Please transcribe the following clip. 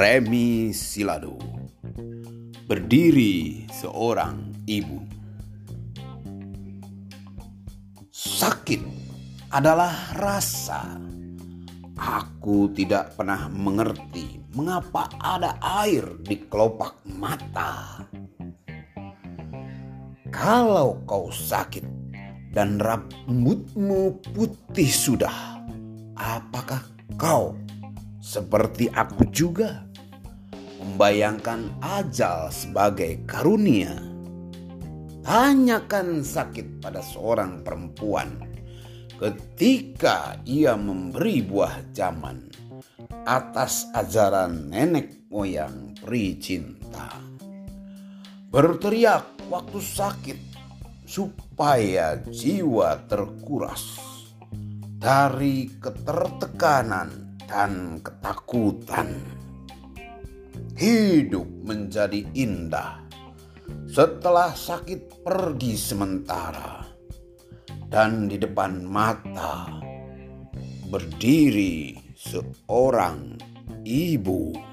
Remi Silado. Berdiri seorang ibu. Sakit adalah rasa. Aku tidak pernah mengerti mengapa ada air di kelopak mata. Kalau kau sakit dan rambutmu putih sudah, apakah kau seperti aku juga membayangkan ajal sebagai karunia? Tanyakan sakit pada seorang perempuan ketika ia memberi buah zaman atas ajaran nenek moyang peri cinta. Berteriak waktu sakit supaya jiwa terkuras dari ketertekanan dan ketakutan. Hidup menjadi indah setelah sakit pergi sementara dan di depan mata berdiri seorang ibu.